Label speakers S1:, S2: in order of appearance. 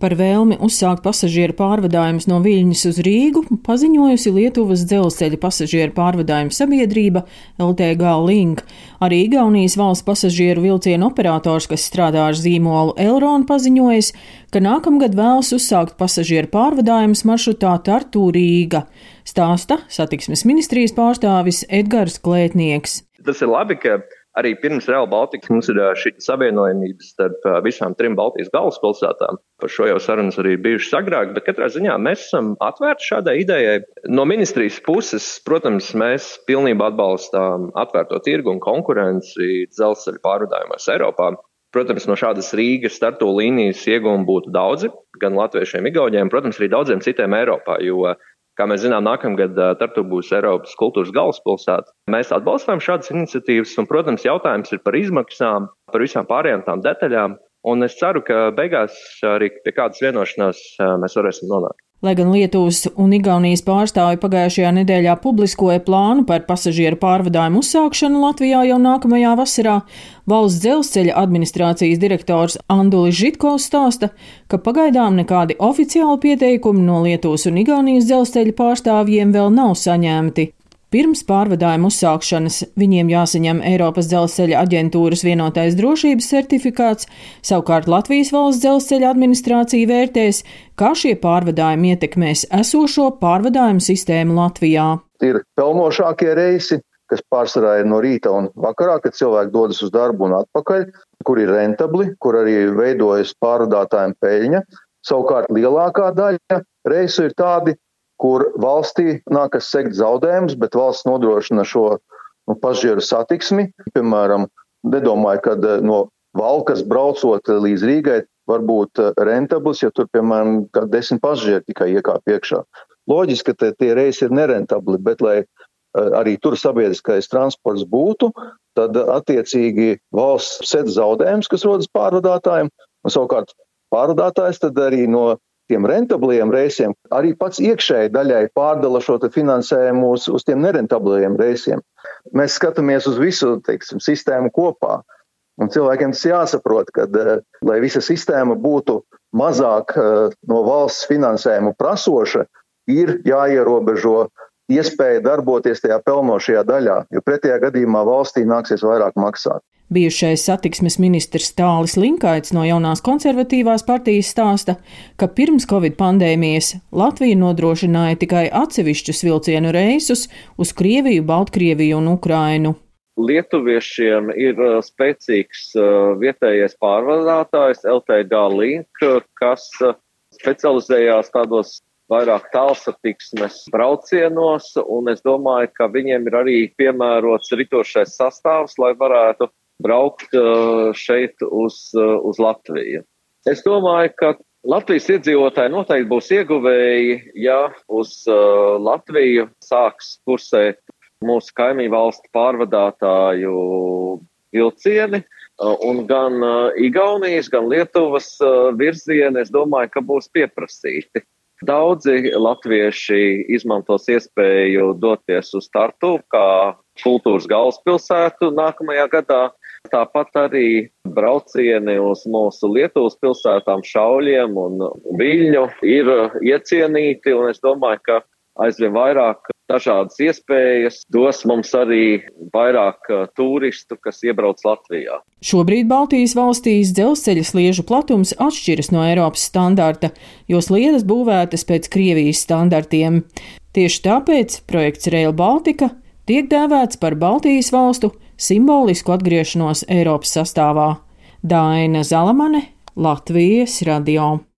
S1: Par vēlmi uzsākt pasažieru pārvadājumus no Viļņas uz Rīgu paziņojusi Lietuvas dzelzceļa pasažieru pārvadājumu sabiedrība LTG Link. Arī Igaunijas valsts pasažieru vilcienu operators, kas strādā ar zīmolu Elronu, paziņojis, ka nākamgad vēlas uzsākt pasažieru pārvadājumus maršrutā Tartu Rīga. Stāsta satiksmes ministrijas pārstāvis Edgars Klētnieks.
S2: Tas ir labi, ka Arī pirms Real Baltica mums ir šī savienojamība starp visām trim Baltijas galvaspilsētām. Par šo jau sarunas arī bijušas agrāk, bet katrā ziņā mēs esam atvērti šādai idejai. No ministrijas puses, protams, mēs pilnībā atbalstām atvērto tirgu un konkurenci dzelzceļa pārvadājumos Eiropā. Protams, no šādas Rīgas startu līnijas iegūmi būtu daudzi, gan latviešiem, igauniem, protams, arī daudziem citiem Eiropā, jo Kā mēs zinām, nākamgad Tartu būs Eiropas kultūras galvaspilsēta. Mēs atbalstām šādas iniciatīvas, un, protams, jautājums ir par izmaksām, par visām pārējām tām detaļām. Un es ceru, ka beigās arī pie kādas vienošanās mēs varēsim nonākt.
S1: Lai gan Lietuvas un Igaunijas pārstāvi pagājušajā nedēļā publiskoja plānu par pasažieru pārvadājumu uzsākšanu Latvijā jau nākamajā vasarā, valsts dzelzceļa administrācijas direktors Andulis Žitkovs stāsta, ka pagaidām nekādi oficiāli pieteikumi no Lietuvas un Igaunijas dzelzceļa pārstāvjiem vēl nav saņemti. Pirms pārvadājuma uzsākšanas viņiem jāsaņem Eiropas dzelzceļa aģentūras vienotais drošības certifikāts, savukārt Latvijas valsts dzelzceļa administrācija vērtēs, kā šie pārvadājumi ietekmēs esošo pārvadājumu sistēmu Latvijā.
S3: Ir pelnošākie reisi, kas pārsvarā ir no rīta un vakarā, kad cilvēki dodas uz darbu un atpakaļ, kur ir rentabli, kur arī veidojas pārvadātājiem peļņa. Savukārt lielākā daļa reisu ir tādi, kur valstī nākas sekt zaudējumus, bet valsts nodrošina šo nu, pasažieru satiksmi. Piemēram, nedomāju, ka eh, no Valkas braucot līdz Rīgai var būt eh, rentabls, ja tur, piemēram, desmit pasažieri tikai iekāp iekšā. Loģiski, ka tie reisi ir nerentabli, bet lai eh, arī tur sabiedriskais transports būtu, tad attiecīgi valsts sedz zaudējumus, kas rodas pārvadātājiem, un savukārt pārvadātājs tad arī no tiem rentabliem reisiem, arī pats iekšēji daļai pārdala šo finansējumu uz, uz tiem nerentabliem reisiem. Mēs skatāmies uz visu teiksim, sistēmu kopā. Un cilvēkiem tas jāsaprot, ka, eh, lai visa sistēma būtu mazāk eh, no valsts finansējuma prasoša, ir jāierobežo iespēja darboties tajā pelnošajā daļā, jo pretējā gadījumā valstī nāksies vairāk maksāt.
S1: Bijušais satiksmes ministrs Tālis Linkaits no jaunās konservatīvās partijas stāsta, ka pirms Covid pandēmijas Latvija nodrošināja tikai atsevišķus vilcienu reisus uz Krieviju, Baltkrieviju un Ukrainu.
S2: Lietuviešiem ir uh, spēcīgs uh, vietējais pārvadātājs LTG Link, kas uh, specializējās tādos vairāk tālsatiksmes braucienos, un es domāju, ka viņiem ir arī piemērots ritošais sastāvs, lai varētu braukt uh, šeit uz, uh, uz Latviju. Es domāju, ka Latvijas iedzīvotāji noteikti būs ieguvēji, ja uz uh, Latviju sāks kursēt mūsu kaimiņu valstu pārvadātāju vilcieni, un gan Igaunijas, gan Lietuvas virzieni, es domāju, ka būs pieprasīti. Daudzi latvieši izmantos iespēju doties uz Tartu kā kultūras galvaspilsētu nākamajā gadā, Tāpat arī braucieni uz mūsu Lietuvas pilsētām Šauļiem un Viļņu ir iecienīti, un es domāju, ka aizvien vairāk dažādas iespējas dos mums arī vairāk uh, turistu, kas iebrauc Latvijā.
S1: Šobrīd Baltijas valstīs dzelzceļa sliežu platums atšķiras no Eiropas standarta, jo sliedas būvētas pēc Krievijas standartiem. Tieši tāpēc projekts Rail Baltica tiek dēvēts par Baltijas valstu simbolisku atgriešanos Eiropas sastāvā. Daina Zalamane, Latvijas radio.